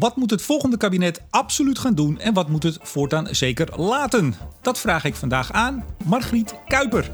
Wat moet het volgende kabinet absoluut gaan doen en wat moet het voortaan zeker laten? Dat vraag ik vandaag aan Margriet Kuiper.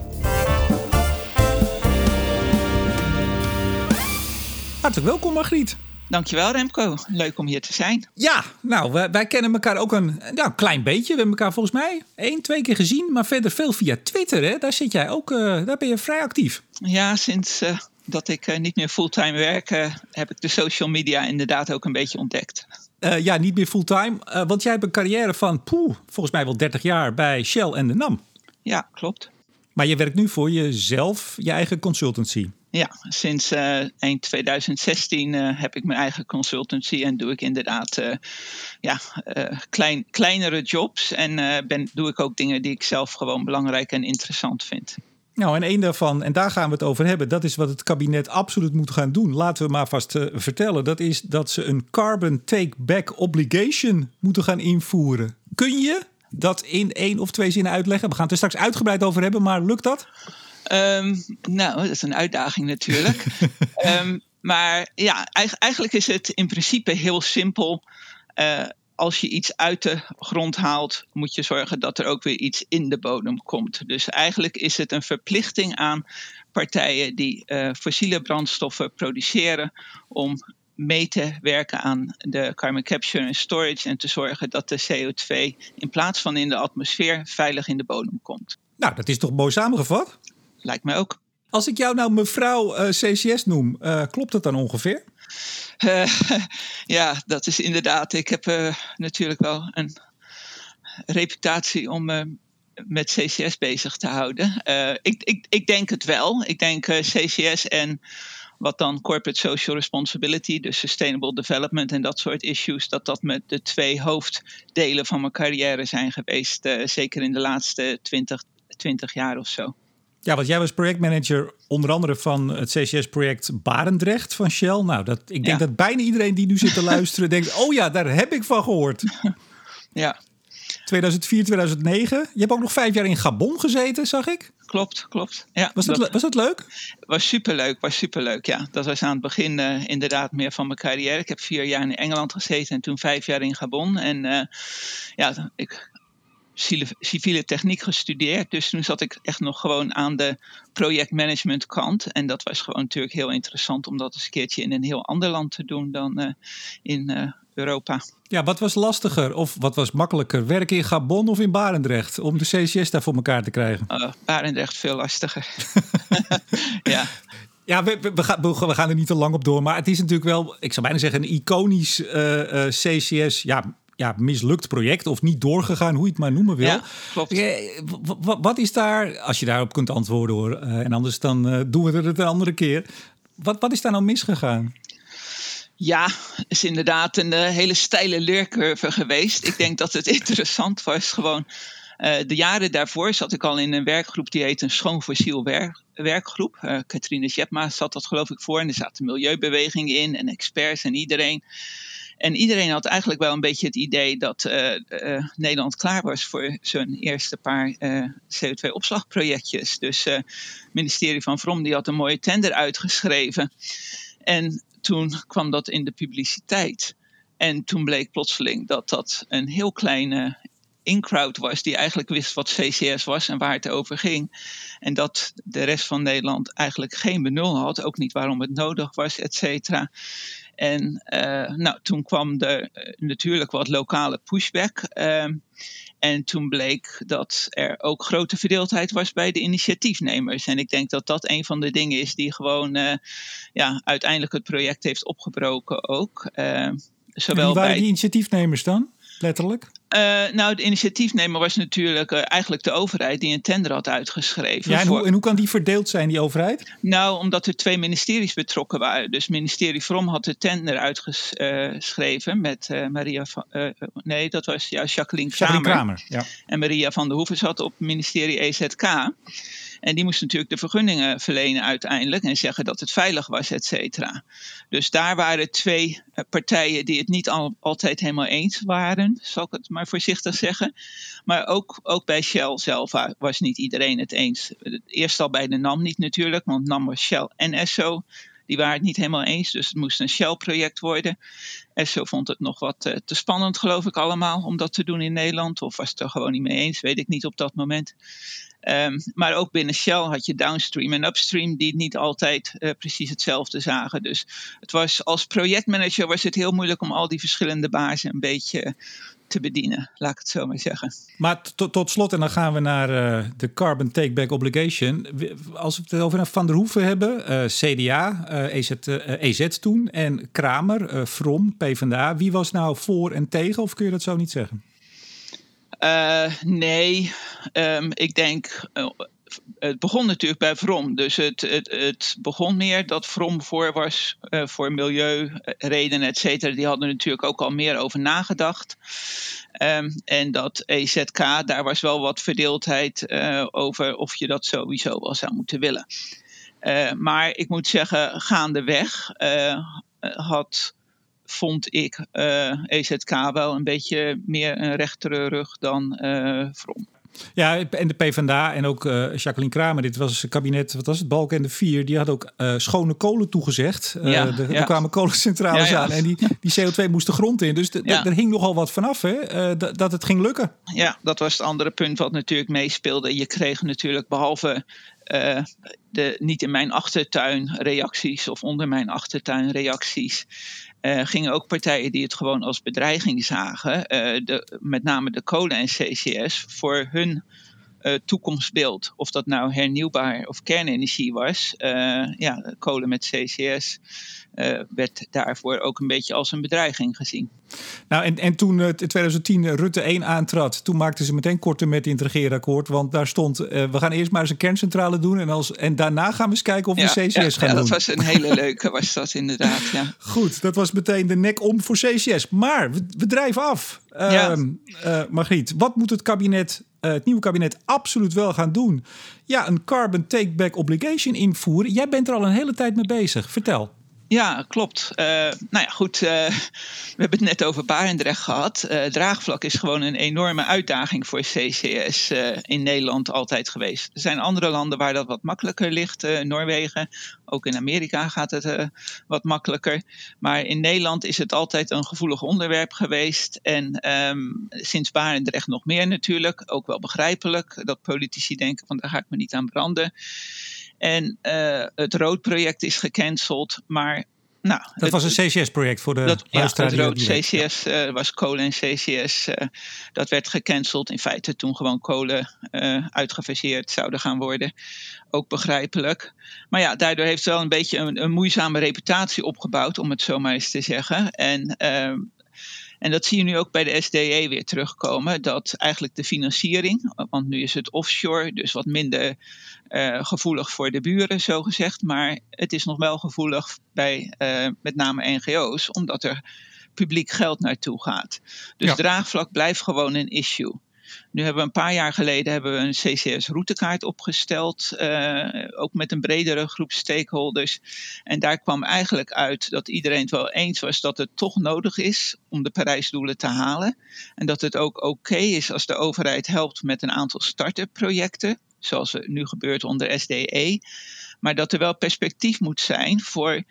Hartelijk welkom Margriet. Dankjewel Remco, leuk om hier te zijn. Ja, nou wij, wij kennen elkaar ook een nou, klein beetje. We hebben elkaar volgens mij één, twee keer gezien, maar verder veel via Twitter. Hè? Daar zit jij ook, uh, daar ben je vrij actief. Ja, sinds uh, dat ik uh, niet meer fulltime werk, heb ik de social media inderdaad ook een beetje ontdekt. ja, niet meer fulltime, want jij hebt een carrière van poeh, volgens mij wel 30 jaar bij Shell en de NAM. Ja, klopt. Maar je werkt nu voor jezelf, je eigen consultancy. Ja, sinds uh, eind 2016 uh, heb ik mijn eigen consultancy en doe ik inderdaad ja, klein, kleinere jobs. En ben, doe ik ook dingen die ik zelf gewoon belangrijk en interessant vind. Nou, en een daarvan, en daar gaan we het over hebben, dat is wat het kabinet absoluut moet gaan doen. Laten we maar vast vertellen. Dat is dat ze een carbon take-back obligation moeten gaan invoeren. Kun je dat in één of twee zinnen uitleggen? We gaan het er straks uitgebreid over hebben, maar lukt dat? Um, nou, dat is een uitdaging natuurlijk. um, maar ja, eigenlijk is het in principe heel simpel. Uh, als je iets uit de grond haalt, moet je zorgen dat er ook weer iets in de bodem komt. Dus eigenlijk is het een verplichting aan partijen die uh, fossiele brandstoffen produceren om mee te werken aan de carbon capture en storage en te zorgen dat de CO2 in plaats van in de atmosfeer veilig in de bodem komt. Nou, dat is toch mooi samengevat? Lijkt mij ook. Als ik jou nou mevrouw uh, CCS noem, uh, klopt dat dan ongeveer? Uh, ja, dat is inderdaad. Ik heb natuurlijk wel een reputatie om met CCS bezig te houden. ik, ik, ik denk het wel. Ik denk CCS en wat dan corporate social responsibility, dus sustainable development en dat soort issues, dat dat met de twee hoofddelen van mijn carrière zijn geweest, zeker in de laatste 20, 20 jaar of zo. Ja, want jij was projectmanager onder andere van het CCS-project Barendrecht van Shell. Nou, dat, ik denk dat bijna iedereen die nu zit te luisteren denkt... oh ja, daar heb ik van gehoord. Ja. 2004, 2009. Je hebt ook nog vijf jaar in Gabon gezeten, zag ik. Klopt, klopt. Ja, was, dat, was dat leuk? Was superleuk, was superleuk, ja. Dat was aan het begin uh, inderdaad meer van mijn carrière. Ik heb vier jaar in Engeland gezeten en toen vijf jaar in Gabon. En uh, ja, ik civiele techniek gestudeerd. Dus toen zat ik echt nog gewoon aan de projectmanagement kant. En dat was gewoon natuurlijk heel interessant om dat eens een keertje in een heel ander land te doen dan uh, in uh, Europa. Ja, wat was lastiger of wat was makkelijker? Werken in Gabon of in Barendrecht om de CCS daar voor elkaar te krijgen? Uh, Barendrecht veel lastiger. ja. Ja, we, we, gaan, we, gaan, er niet te lang op door. Maar het is natuurlijk wel, ik zou bijna zeggen, een iconisch uh, uh, CCS. Ja, ja, mislukt project of niet doorgegaan, hoe je het maar noemen wil. Ja, klopt. Wat is daar, als je daarop kunt antwoorden hoor, uh, en anders dan uh, doen we het een andere keer. Wat, wat is daar nou misgegaan? Ja, is inderdaad een uh, hele steile leercurve geweest. Ik denk dat het interessant was. Gewoon de jaren daarvoor zat ik al in een werkgroep die heet een Schoon Fossiel werk, Werkgroep. Uh, Katrine Jepma zat dat geloof ik voor. En er zaten milieubewegingen in en experts en iedereen. En iedereen had eigenlijk wel een beetje het idee dat uh, uh, Nederland klaar was voor zijn eerste paar uh, CO2-opslagprojectjes. Dus het ministerie van Vrom die had een mooie tender uitgeschreven. En toen kwam dat in de publiciteit. En toen bleek plotseling dat dat een heel kleine in-crowd was die eigenlijk wist wat CCS was en waar het over ging. En dat de rest van Nederland eigenlijk geen benul had, ook niet waarom het nodig was, et cetera. En uh, nou, toen kwam er uh, natuurlijk wat lokale pushback. Uh, en toen bleek dat er ook grote verdeeldheid was bij de initiatiefnemers. En ik denk dat dat een van de dingen is die gewoon uh, ja, uiteindelijk het project heeft opgebroken ook. zowel wie waren bij... die initiatiefnemers dan, letterlijk? Uh, nou, de initiatiefnemer was natuurlijk uh, eigenlijk de overheid die een tender had uitgeschreven. Ja, en, voor... hoe, en, hoe, kan die verdeeld zijn, die overheid? Nou, omdat er twee ministeries betrokken waren. Dus ministerie Vrom had de tender uitgeschreven met uh, Maria van... nee, dat was ja, Jacqueline Kramer. Jacqueline Kramer ja. En Maria van der Hoeven zat op ministerie EZK. En die moest natuurlijk de vergunningen verlenen uiteindelijk en zeggen dat het veilig was, et cetera. Dus daar waren twee eh, partijen die het niet al, altijd helemaal eens waren, zal ik het maar voorzichtig zeggen. Maar ook, ook bij Shell zelf was niet iedereen het eens. Eerst al bij de NAM niet natuurlijk, want NAM was Shell en Esso. die waren het niet helemaal eens, dus het moest een Shell-project worden. Esso vond het nog wat uh, te spannend, geloof ik allemaal, om dat te doen in Nederland. Of was het er gewoon niet mee eens, weet ik niet op dat moment. Um, maar ook binnen Shell had je downstream en upstream die niet altijd uh, precies hetzelfde zagen. Dus het was als projectmanager was het heel moeilijk om al die verschillende bazen een beetje te bedienen, laat ik het zo maar zeggen. Maar tot slot, en dan gaan we naar uh, de Carbon Takeback Obligation. Als we het over Van der Hoeven hebben, uh, CDA, uh, EZ, EZ toen en Kramer, From, PvdA. Wie was nou voor en tegen, of kun je dat zo niet zeggen? Nee, um, ik denk het begon natuurlijk bij Vrom. Dus het, het, het begon meer dat Vrom voor was uh, voor milieuredenen, et cetera. Die hadden natuurlijk ook al meer over nagedacht. Um, en dat EZK, daar was wel wat verdeeldheid over of je dat sowieso wel zou moeten willen. Maar ik moet zeggen, gaandeweg had vond ik EZK wel een beetje meer een rechtere rug dan uh, Vrom. Ja, en de PvdA en ook uh, Jacqueline Kramer, dit was het kabinet, wat was het, Balken en de Vier, die had ook uh, schone kolen toegezegd. Uh, ja, de, ja. Er kwamen kolencentrales ja, aan en die, die CO2 moest de grond in. Dus er hing nogal wat vanaf, hè, dat het ging lukken. Ja, dat was het andere punt wat natuurlijk meespeelde. Je kreeg natuurlijk behalve de niet in mijn achtertuin reacties of onder mijn achtertuin reacties. Uh, gingen ook partijen die het gewoon als bedreiging zagen, uh, de, met name de kolen en CCS, voor hun uh, toekomstbeeld. Of dat nou hernieuwbaar of kernenergie was. ja, kolen met CCS werd daarvoor ook een beetje als een bedreiging gezien. Nou, en, en toen in 2010 Rutte 1 aantrad, toen maakten ze meteen korte met in het regeerakkoord. Want daar stond, we gaan eerst maar eens een kerncentrale doen. En, als, en daarna gaan we eens kijken of ja, we CCS ja, gaan ja, doen. dat was een hele leuke, was dat inderdaad. Ja. Goed, dat was meteen de nek om voor CCS. Maar we, we drijven af. Ja. Uh, uh, Margriet, wat moet het kabinet, uh, het nieuwe kabinet absoluut wel gaan doen? Ja, een carbon take-back obligation invoeren. Jij bent er al een hele tijd mee bezig. Vertel. Ja, klopt. Uh, nou ja, goed. Uh, we hebben het net over Barendrecht gehad. Uh, draagvlak is gewoon een enorme uitdaging voor CCS in Nederland altijd geweest. Er zijn andere landen waar dat wat makkelijker ligt. Noorwegen, ook in Amerika gaat het wat makkelijker. Maar in Nederland is het altijd een gevoelig onderwerp geweest. En um, sinds Barendrecht nog meer natuurlijk. Ook wel begrijpelijk dat politici denken van daar ga ik me niet aan branden. En uh, het roodproject is gecanceld, maar nou, dat het, was een CCS-project voor de dat, ja, het rood CCS uh, was kolen en CCS. Uh, dat werd gecanceld. In feite toen gewoon kolen uitgefaseerd zouden gaan worden. Ook begrijpelijk. Maar ja, daardoor heeft het wel een beetje een, een moeizame reputatie opgebouwd, om het zo maar eens te zeggen. En ehm, en dat zie je nu ook bij de SDE weer terugkomen. Dat eigenlijk de financiering, want nu is het offshore, dus wat minder uh, gevoelig voor de buren, zo gezegd. Maar het is nog wel gevoelig bij uh, met name NGO's, omdat er publiek geld naartoe gaat. Dus ja. draagvlak blijft gewoon een issue. Nu hebben we een paar jaar geleden hebben we een CCS-routekaart opgesteld, uh, ook met een bredere groep stakeholders. En daar kwam eigenlijk uit dat iedereen het wel eens was dat het toch nodig is om de Parijsdoelen te halen. En dat het ook oké is als de overheid helpt met een aantal start-up projecten, zoals het nu gebeurt onder SDE. Maar dat er wel perspectief moet zijn voor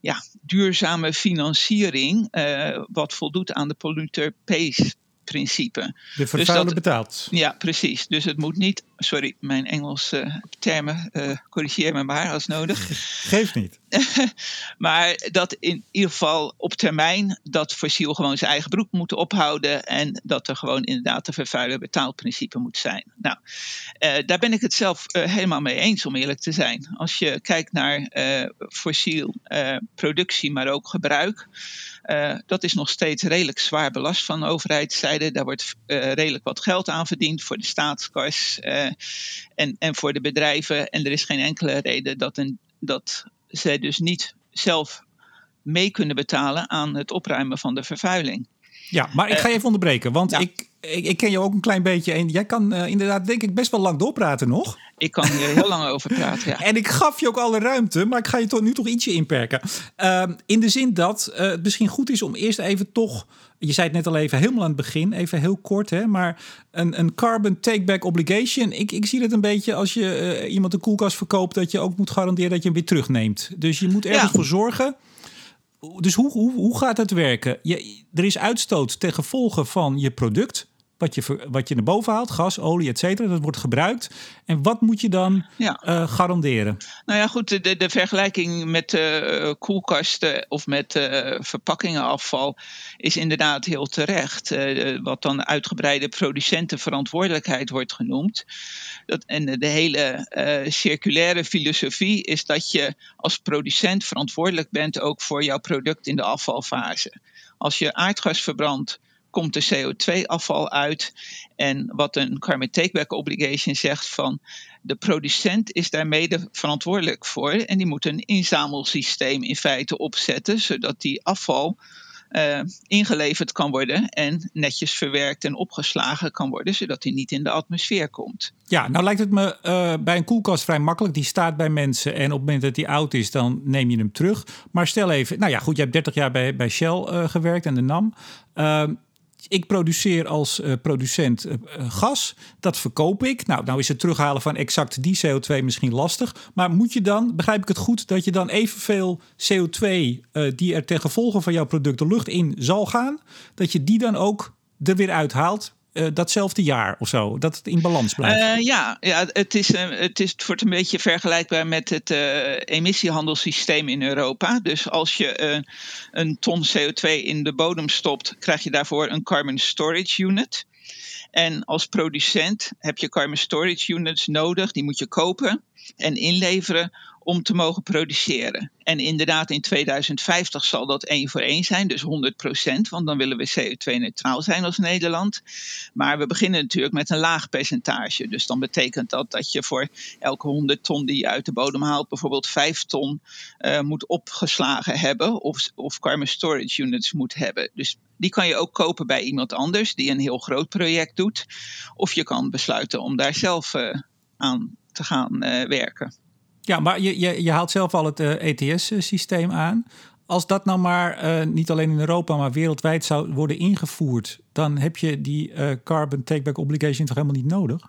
ja, duurzame financiering, uh, wat voldoet aan de polluter pays principe. De vervuiler dus dat, betaalt. Ja, precies. Dus het moet niet, sorry, mijn Engelse uh, termen, uh, corrigeer me maar als nodig. Geeft niet. maar dat in ieder geval op termijn dat fossiel gewoon zijn eigen broek moet ophouden en dat er gewoon inderdaad de vervuiler betaalt principe moet zijn. Nou, uh, daar ben ik het zelf helemaal mee eens om eerlijk te zijn. Als je kijkt naar fossiel productie, maar ook gebruik. Uh, dat is nog steeds redelijk zwaar belast van de overheidszijde. Daar wordt uh, redelijk wat geld aan verdiend voor de staatskas uh, en, en voor de bedrijven. En er is geen enkele reden dat, een, dat zij dus niet zelf mee kunnen betalen aan het opruimen van de vervuiling. Ja, maar ik ga je even onderbreken, want ja. ik, ik, ik, ken je ook een klein beetje en jij kan uh, inderdaad denk ik best wel lang doorpraten nog. Ik kan hier heel lang over praten. Ja. En ik gaf je ook alle ruimte, maar ik ga je toch nu toch ietsje inperken. Ehm, in de zin dat uh, het misschien goed is om eerst even toch. Je zei het net al even helemaal aan het begin, even heel kort, hè, maar een, een carbon take-back obligation. Ik, ik zie het een beetje als je uh, iemand een koelkast verkoopt, dat je ook moet garanderen dat je hem weer terugneemt. Dus je moet ergens ja. voor zorgen. Dus hoe, hoe, hoe gaat het werken? Je, er is uitstoot ten gevolge van je product wat je, wat je naar boven haalt, gas, olie, et cetera, dat wordt gebruikt. En wat moet je dan ja. uh, garanderen? Nou ja, goed, de, de vergelijking met uh, koelkasten of met uh, verpakkingenafval is inderdaad heel terecht. wat dan uitgebreide producentenverantwoordelijkheid wordt genoemd. Dat, en de hele circulaire filosofie is dat je als producent verantwoordelijk bent ook voor jouw product in de afvalfase. Als je aardgas verbrandt komt de CO2-afval uit. En wat een carbon takeback obligation zegt van de producent is daar mede verantwoordelijk voor. En die moet een inzamelsysteem in feite opzetten, zodat die afval uh, ingeleverd kan worden en netjes verwerkt en opgeslagen kan worden, zodat hij niet in de atmosfeer komt. Ja, nou lijkt het me uh, bij een koelkast vrij makkelijk. Die staat bij mensen en op het moment dat die oud is, dan neem je hem terug. Maar stel even, nou ja, goed, je hebt 30 jaar bij, bij Shell uh, gewerkt en de NAM ik produceer als uh, producent uh, gas. Dat verkoop ik. Nou, nou is het terughalen van exact die CO2 misschien lastig. Maar moet je dan, begrijp ik het goed, dat je dan evenveel CO2 uh, die er ten gevolge van jouw product de lucht in zal gaan, dat je die dan ook er weer uithaalt uh, datzelfde jaar of zo? Dat het in balans blijft? Uh, ja, ja het, is, uh, het, is, het wordt een beetje vergelijkbaar met het emissiehandelssysteem in Europa. Dus als je een ton CO2 in de bodem stopt, krijg je daarvoor een carbon storage unit. En als producent heb je carbon storage units nodig, die moet je kopen en inleveren om te mogen produceren. En inderdaad, in 2050 zal dat één voor één zijn, dus 100 procent, want dan willen we CO2-neutraal zijn als Nederland. Maar we beginnen natuurlijk met een laag percentage. Dus dan betekent dat dat je voor elke 100 ton die je uit de bodem haalt, bijvoorbeeld 5 ton uh, moet opgeslagen hebben of, of carbon storage units moet hebben. Dus die kan je ook kopen bij iemand anders die een heel groot project doet. Of je kan besluiten om daar zelf uh, aan te gaan uh, werken. Ja, maar je, je, je haalt zelf al het ETS-systeem aan. Als dat nou maar uh, niet alleen in Europa, maar wereldwijd zou worden ingevoerd, dan heb je die uh, carbon takeback obligation toch helemaal niet nodig?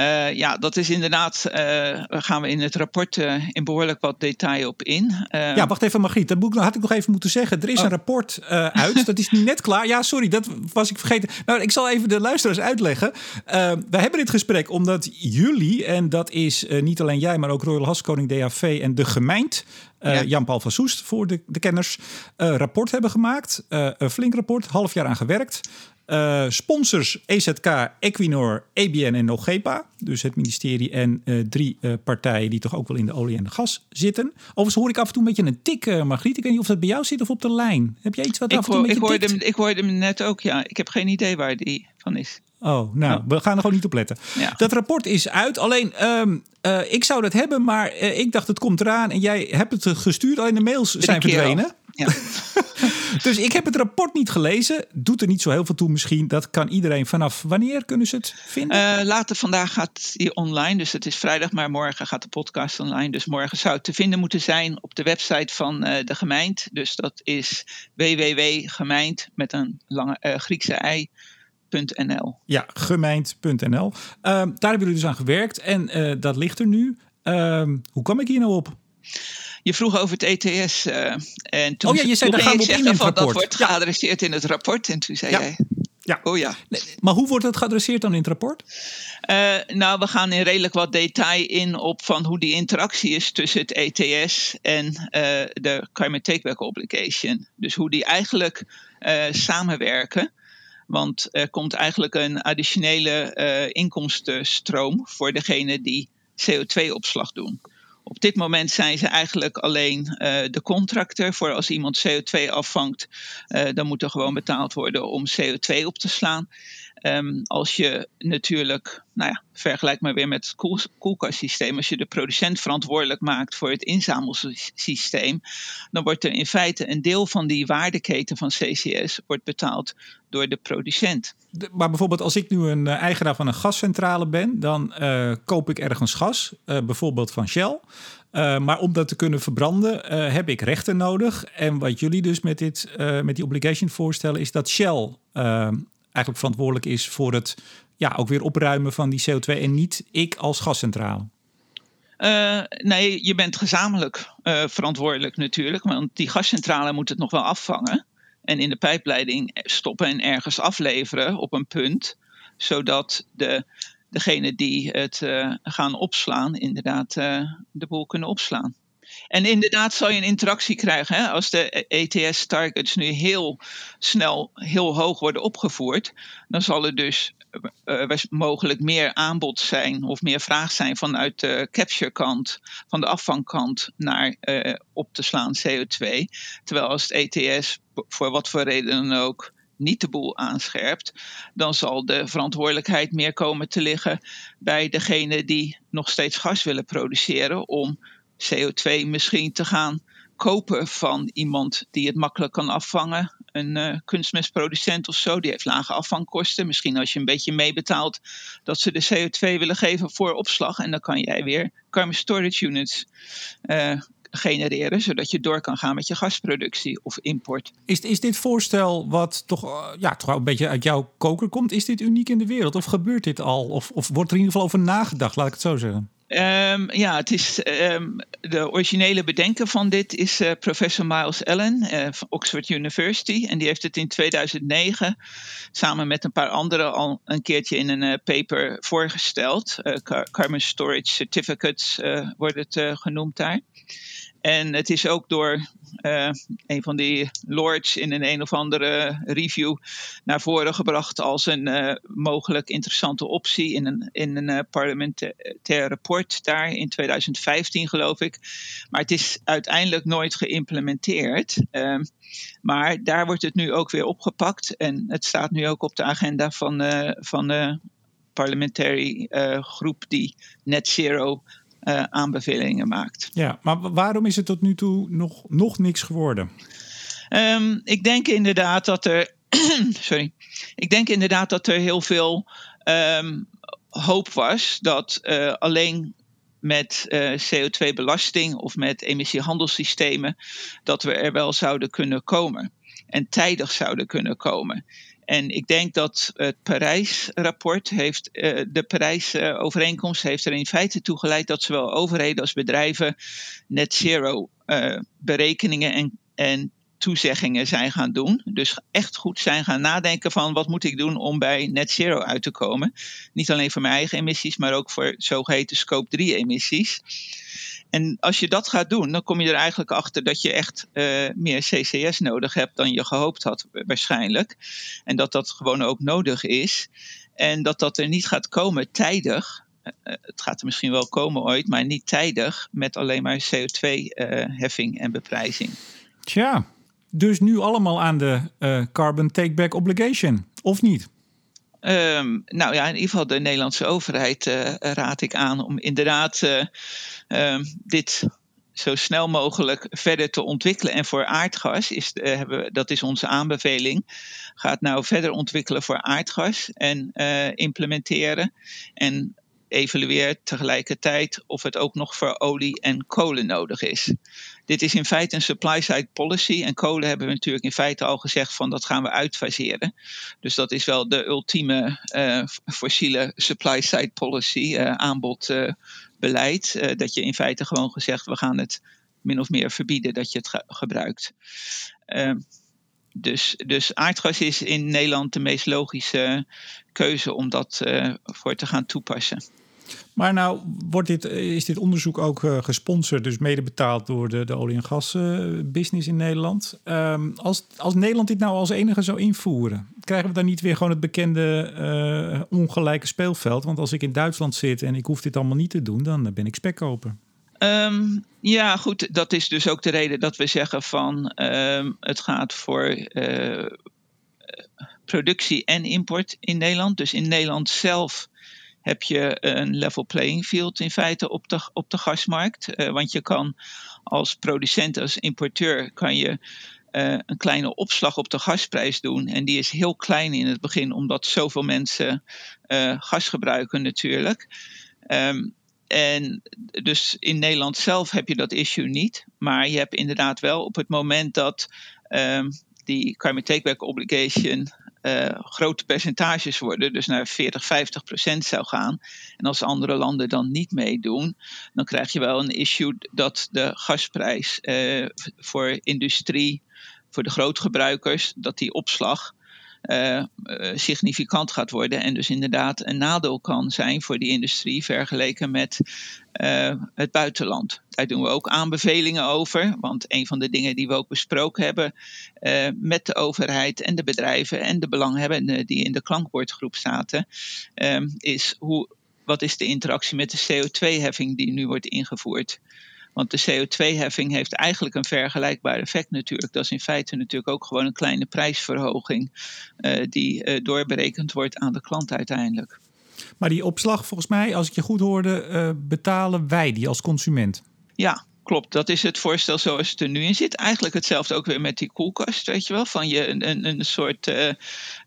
Uh, ja, dat is inderdaad, uh, gaan we in het rapport in behoorlijk wat detail op in. ja, wacht even Margriet, dat had ik nog even moeten zeggen. Er is oh. een rapport uit, dat is nu net klaar. Ja, sorry, dat was ik vergeten. Nou, ik zal even de luisteraars uitleggen. we hebben dit gesprek omdat jullie, en dat is niet alleen jij, maar ook Royal Haskoning DAV en de gemeente, uh, ja. Jan-Paul van Soest voor de, de kenners, uh, rapport hebben gemaakt. Uh, een flink rapport, half jaar aan gewerkt. Uh, sponsors EZK, Equinor, EBN en Nogepa. Dus het ministerie en uh, drie uh, partijen die toch ook wel in de olie en de gas zitten. Overigens hoor ik af en toe een beetje een tik, Margriet. Ik weet niet of dat bij jou zit of op de lijn. Heb jij iets wat ik af en toe hoor, een beetje ik hoorde, hem, ik hoorde hem net ook, ja. Ik heb geen idee waar die van is. Oh, nou, oh. we gaan er gewoon niet op letten. Ja. Dat rapport is uit. Alleen, um, uh, ik zou dat hebben, maar ik dacht het komt eraan. En jij hebt het gestuurd, alleen de mails zijn verdwenen. Ja. dus ik heb het rapport niet gelezen. Doet er niet zo heel veel toe misschien. Dat kan iedereen vanaf wanneer kunnen ze het vinden? Uh, later vandaag gaat die online. Dus het is vrijdag, maar morgen gaat de podcast online. Dus morgen zou het te vinden moeten zijn op de website van de gemeente. Dus dat is www.gemeente met een lange Griekse ei. Ja, gemeint.nl. Uh, daar hebben jullie dus aan gewerkt en uh, dat ligt er nu. Uh, hoe kwam ik hier nou op? Je vroeg over het ETS. Uh, en toen, oh ja, je zei, daar gaan we op in rapport. Dat wordt geadresseerd in het rapport. En toen zei ja. jij... Ja. Oh ja. Nee, maar hoe wordt het geadresseerd dan in het rapport? Uh, nou, we gaan in redelijk wat detail in op van hoe die interactie is tussen het ETS en uh, de Climate Takeback Obligation. Dus hoe die eigenlijk uh, samenwerken. Want er komt eigenlijk een additionele inkomstenstroom voor degene die CO2-opslag doen. Op dit moment zijn ze eigenlijk alleen uh, de contractor. Voor als iemand CO2 afvangt, uh, dan moet er gewoon betaald worden om CO2 op te slaan. Ehm, als je natuurlijk, nou ja, vergelijk maar weer met het koel, koelkastsysteem. Als je de producent verantwoordelijk maakt voor het inzamelsysteem, dan wordt er in feite een deel van die waardeketen van CCS wordt betaald door de producent. maar bijvoorbeeld als ik nu een eh, eigenaar van een gascentrale ben, dan uh, koop ik ergens gas, uh, bijvoorbeeld van Shell. maar om dat te kunnen verbranden heb ik rechten nodig. En wat jullie dus met, dit, met die obligation voorstellen is dat Shell eigenlijk verantwoordelijk is voor het ja, ook weer opruimen van die CO2 en niet ik als gascentrale? Uh, nee, je bent gezamenlijk uh, verantwoordelijk natuurlijk, want die gascentrale moet het nog wel afvangen en in de pijpleiding stoppen en ergens afleveren op een punt, zodat de, degene die het uh, gaan opslaan inderdaad de boel kunnen opslaan. En inderdaad zal je een interactie krijgen. Hè? Als de ETS-targets nu heel snel heel hoog worden opgevoerd, dan zal er dus uh, mogelijk meer aanbod zijn of meer vraag zijn vanuit de capture-kant, van de afvangkant naar uh, op te slaan CO2. Terwijl als het ETS voor wat voor reden dan ook niet de boel aanscherpt, dan zal de verantwoordelijkheid meer komen te liggen bij degene die nog steeds gas willen produceren om CO2 misschien te gaan kopen van iemand die het makkelijk kan afvangen. Een uh, kunstmestproducent of zo, die heeft lage afvangkosten. Misschien als je een beetje meebetaalt dat ze de CO2 willen geven voor opslag. En dan kan jij weer carbon storage units uh, genereren, zodat je door kan gaan met je gasproductie of import. Is, is dit voorstel wat toch, uh, ja, toch een beetje uit jouw koker komt, is dit uniek in de wereld? Of gebeurt dit al? Of, of wordt er in ieder geval over nagedacht, laat ik het zo zeggen? Um, ja, het is, um, de originele bedenker van dit is uh, professor Miles Allen uh, van Oxford University. En die heeft het in 2009 samen met een paar anderen al een keertje in een uh, paper voorgesteld. carbon Storage Certificates wordt het genoemd daar. En het is ook door uh, een van die lords in een een of andere review naar voren gebracht als een uh, mogelijk interessante optie in een, in een uh, parlementair rapport daar in 2015 geloof ik. Maar het is uiteindelijk nooit geïmplementeerd. Ehm, maar daar wordt het nu ook weer opgepakt en het staat nu ook op de agenda van, van de parlementaire groep die net zero uh, aanbevelingen maakt. Ja, maar waarom is het tot nu toe nog, nog niks geworden? Um, ik denk inderdaad dat er. sorry. Ik denk inderdaad dat er heel veel um, hoop was dat uh, alleen met uh, CO2-belasting of met emissiehandelssystemen, dat we er wel zouden kunnen komen. En tijdig zouden kunnen komen. En ik denk dat het Parijs-rapport heeft, uh, de Parijs-overeenkomst heeft er in feite toe geleid dat zowel overheden als bedrijven net zero uh, berekeningen en, en toezeggingen zijn gaan doen. Dus echt goed zijn gaan nadenken van wat moet ik doen om bij net zero uit te komen. Niet alleen voor mijn eigen emissies, maar ook voor zogeheten scope 3 emissies. En als je dat gaat doen, dan kom je er eigenlijk achter dat je echt uh, meer CCS nodig hebt dan je gehoopt had, waarschijnlijk. En dat dat gewoon ook nodig is. En dat dat er niet gaat komen tijdig. Uh, het gaat er misschien wel komen ooit, maar niet tijdig met alleen maar CO2-heffing en beprijzing. Tja, dus nu allemaal aan de carbon take-back obligation, of niet? Um, nou ja, in ieder geval de Nederlandse overheid uh, raad ik aan om inderdaad uh, um, dit zo snel mogelijk verder te ontwikkelen. En voor aardgas, is, uh, hebben, dat is onze aanbeveling, gaat nou verder ontwikkelen voor aardgas en implementeren. En evalueert tegelijkertijd of het ook nog voor olie en kolen nodig is. Dit is in feite een supply-side policy. En kolen hebben we natuurlijk in feite al gezegd van dat gaan we uitfaseren. Dus dat is wel de ultieme uh, fossiele supply-side policy, uh, aanbodbeleid. Uh, dat je in feite gewoon gezegd we gaan het min of meer verbieden dat je het ge gebruikt. Ehm, dus, dus aardgas is in Nederland de meest logische keuze om dat voor te gaan toepassen. Maar nou wordt dit, is dit onderzoek ook uh, gesponsord, dus mede betaald door de, de olie- en gasbusiness uh, in Nederland. Um, als, als Nederland dit nou als enige zou invoeren, krijgen we dan niet weer gewoon het bekende ongelijke speelveld? Want als ik in Duitsland zit en ik hoef dit allemaal niet te doen, dan ben ik spekkoper. Um, ja, goed. Dat is dus ook de reden dat we zeggen van um, het gaat voor productie en import in Nederland. Dus in Nederland zelf heb je een level playing field in feite op de, op de gasmarkt. Uh, want je kan als producent, als importeur, kan je uh, een kleine opslag op de gasprijs doen. En die is heel klein in het begin, omdat zoveel mensen uh, gas gebruiken natuurlijk. Um, en dus in Nederland zelf heb je dat issue niet. Maar je hebt inderdaad wel op het moment dat um, die carbon takeback obligation uh, grote percentages worden, dus naar 40, 50 procent zou gaan. En als andere landen dan niet meedoen, dan krijg je wel een issue dat de gasprijs uh, voor industrie, voor de grootgebruikers, dat die opslag uh, significant gaat worden. En dus inderdaad een nadeel kan zijn voor die industrie vergeleken met uh, het buitenland. Daar doen we ook aanbevelingen over. Want een van de dingen die we ook besproken hebben met de overheid en de bedrijven en de belanghebbenden die in de klankbordgroep zaten, is hoe, wat is de interactie met de CO2-heffing die nu wordt ingevoerd. Want de CO2-heffing heeft eigenlijk een vergelijkbaar effect natuurlijk. Dat is in feite natuurlijk ook gewoon een kleine prijsverhoging uh, die uh, doorberekend wordt aan de klant uiteindelijk. Maar die opslag, volgens mij, als ik je goed hoorde, uh, betalen wij die als consument. Ja, klopt. Dat is het voorstel zoals het er nu in zit. Eigenlijk hetzelfde ook weer met die koelkast, weet je wel. Van je een, een, een soort. Uh,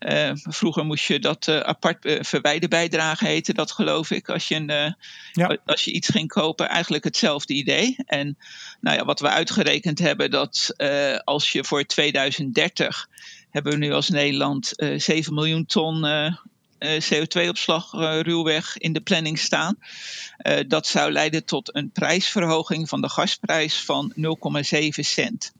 uh, vroeger moest je dat uh, apart verwijderbijdrage heten, dat geloof ik. Als je, een, ja. als je iets ging kopen, eigenlijk hetzelfde idee. En nou ja, wat we uitgerekend hebben, dat als je voor 2030 hebben we nu als Nederland 7 miljoen ton uh, CO2-opslag uh, ruwweg in de planning staan. Uh, dat zou leiden tot een prijsverhoging van de gasprijs van 0,7 cent.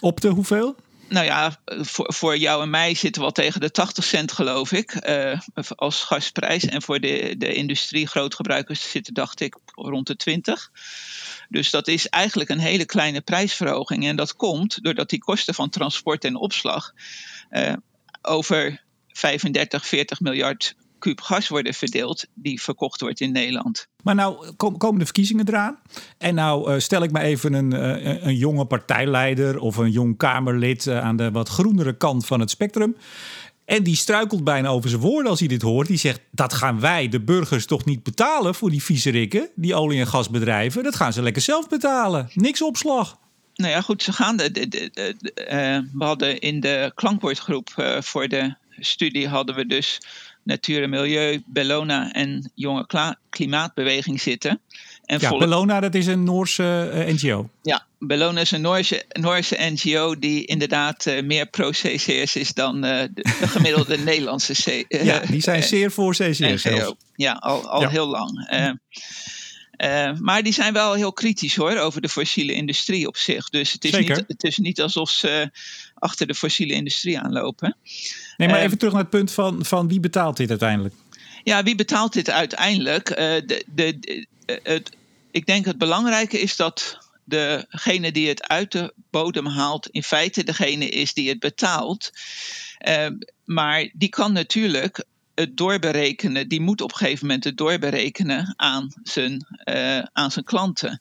Op de hoeveel? Nou ja, voor, voor jou en mij zitten we al tegen de 80 cent, geloof ik, als gasprijs. En voor de, de industrie, grootgebruikers, zitten, dacht ik, rond de 20. Dus dat is eigenlijk een hele kleine prijsverhoging. En dat komt doordat die kosten van transport en opslag over 35, 40 miljard kuub gas worden verdeeld die verkocht wordt in Nederland. Maar nou komen de verkiezingen eraan. En nou uh, stel ik me even een, uh, een jonge partijleider of een jong Kamerlid uh, aan de wat groenere kant van het spectrum. En die struikelt bijna over zijn woorden als hij dit hoort. Die zegt: Dat gaan wij, de burgers, toch niet betalen voor die viezerikken, die olie- en gasbedrijven. Dat gaan ze lekker zelf betalen. Niks opslag. Nou ja, goed, ze gaan. De, de, de, we hadden in de klankwoordgroep voor de studie hadden we dus Natuur en Milieu, Bellona en Jonge Klimaatbeweging zitten. En ja, Bellona dat is een Noorse uh, eh, NGO. Ja, Bellona is een Noorse, Noorse NGO die inderdaad uh, meer pro-CCS is dan uh, de, de, gemiddelde Nederlandse C Ja, die zijn zeer voor CCS. Ja, al, al ja. heel lang. Uh, maar die zijn wel heel kritisch hoor over de fossiele industrie op zich. Dus het is, niet, het is niet alsof ze achter de fossiele industrie aanlopen. Nee, maar uh, even terug naar het punt van, van wie betaalt dit uiteindelijk? Ja, wie betaalt dit uiteindelijk? Uh, de, de, de, het, ik denk het belangrijke is dat degene die het uit de bodem haalt, in feite degene is die het betaalt. maar die kan natuurlijk het doorberekenen, die moet op een gegeven moment het doorberekenen aan zijn, uh, aan zijn klanten.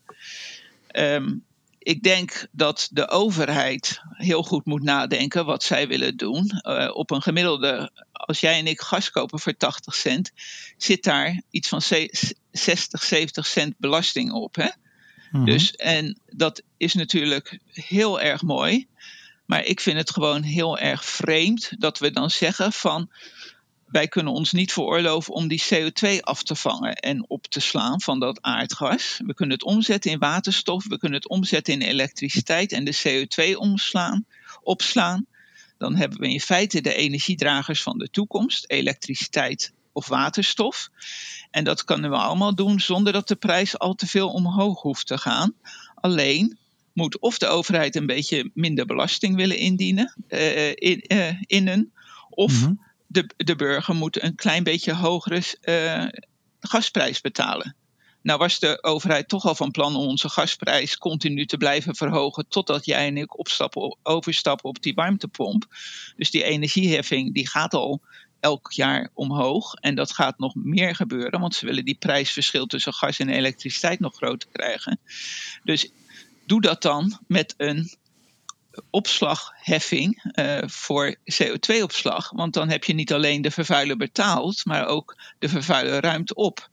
Um, ik denk dat de overheid heel goed moet nadenken wat zij willen doen. Uh, op een gemiddelde, als jij en ik gas kopen voor 80 cent, zit daar iets van 60, 70 cent belasting op. Hè? Mm-hmm. Dus, en dat is natuurlijk heel erg mooi. Maar ik vind het gewoon heel erg vreemd dat we dan zeggen van wij kunnen ons niet veroorloven om die CO2 af te vangen en op te slaan van dat aardgas. We kunnen het omzetten in waterstof, we kunnen het omzetten in elektriciteit en de CO2 omslaan, opslaan. Dan hebben we in feite de energiedragers van de toekomst, elektriciteit of waterstof. En dat kunnen we allemaal doen zonder dat de prijs al te veel omhoog hoeft te gaan. Alleen moet of de overheid een beetje minder belasting willen indienen, uh, in, uh, of mm-hmm de, de burger moet een klein beetje hogere uh, gasprijs betalen. Nou was de overheid toch al van plan om onze gasprijs continu te blijven verhogen totdat jij en ik opstappen, overstappen op die warmtepomp. Dus die energieheffing die gaat al elk jaar omhoog en dat gaat nog meer gebeuren, want ze willen die prijsverschil tussen gas en elektriciteit nog groter krijgen. Dus doe dat dan met een opslagheffing uh, voor CO2-opslag. Want dan heb je niet alleen de vervuiler betaald, maar ook de vervuiler ruimt op.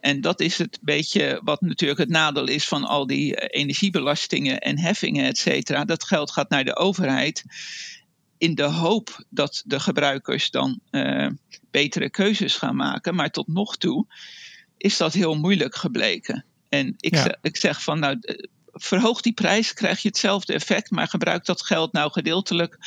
En dat is het beetje wat natuurlijk het nadeel is van al die eh, energiebelastingen en heffingen, et cetera. Dat geld gaat naar de overheid in de hoop dat de gebruikers dan uh, betere keuzes gaan maken. Maar tot nog toe is dat heel moeilijk gebleken. En ik, zeg, ik zeg van nou, verhoog die prijs, krijg je hetzelfde effect, maar gebruik dat geld nou gedeeltelijk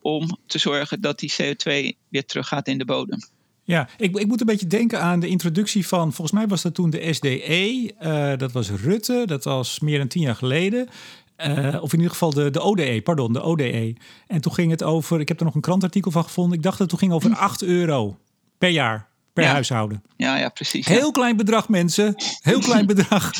om te zorgen dat die CO2 weer teruggaat in de bodem. Ja, ik, ik moet een beetje denken aan de introductie van, volgens mij was dat toen de SDE, uh, dat was Rutte, dat was meer dan tien jaar geleden. Uh, of in ieder geval de, de ODE, pardon, de ODE. En toen ging het over, ik heb er nog een krantartikel van gevonden, ik dacht dat het toen ging over 8 euro per jaar per huishouden. Ja, ja, precies. Heel klein bedrag, mensen. Heel klein bedrag.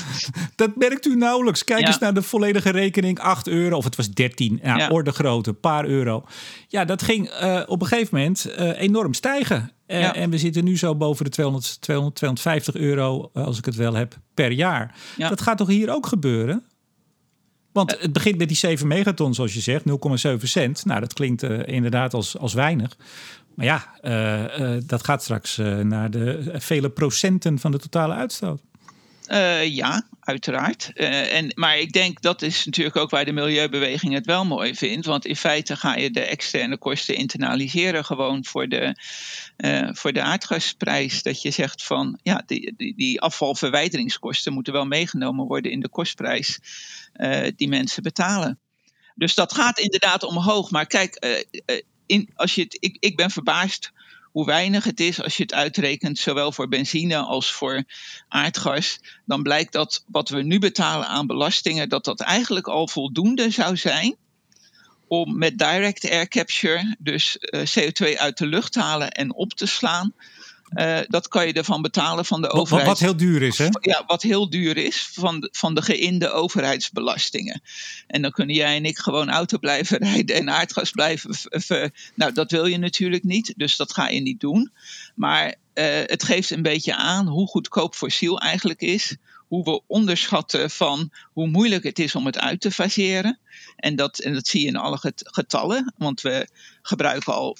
Dat merkt u nauwelijks. Kijk eens naar de volledige rekening. 8 euro, of het was 13. Ja, orde grootte, paar euro. Ja, dat ging uh, op een gegeven moment uh, enorm stijgen. Uh, en we zitten nu zo boven de 200, 200 250 euro, als ik het wel heb, per jaar. Dat gaat toch hier ook gebeuren? Want het begint met die 7 megaton, zoals je zegt, 0,7 cent. Nou, dat klinkt inderdaad als, als weinig. Maar ja, uh, uh, dat gaat straks uh, naar de vele procenten van de totale uitstoot. ja, uiteraard. en, maar ik denk dat is natuurlijk ook waar de milieubeweging het wel mooi vindt. Want in feite ga je de externe kosten internaliseren gewoon voor de, voor de aardgasprijs. Dat je zegt van ja, die, die, die afvalverwijderingskosten moeten wel meegenomen worden in de kostprijs die mensen betalen. Dus dat gaat inderdaad omhoog. Maar kijk, als je het, ik, ik ben verbaasd hoe weinig het is als je het uitrekent, zowel voor benzine als voor aardgas. Dan blijkt dat wat we nu betalen aan belastingen, dat dat eigenlijk al voldoende zou zijn om met direct air capture, dus eh, CO2 uit de lucht halen en op te slaan. Uh, dat kan je ervan betalen van de overheid. Wat, heel duur is, hè? Ja, wat heel duur is van de, van de geïnde overheidsbelastingen. En dan kunnen jij en ik gewoon auto blijven rijden en aardgas blijven. Nou, dat wil je natuurlijk niet, dus dat ga je niet doen. Maar uh, het geeft een beetje aan hoe goedkoop fossiel eigenlijk is. Hoe we onderschatten van hoe moeilijk het is om het uit te faseren. En dat, en dat zie je in alle getallen, want we gebruiken al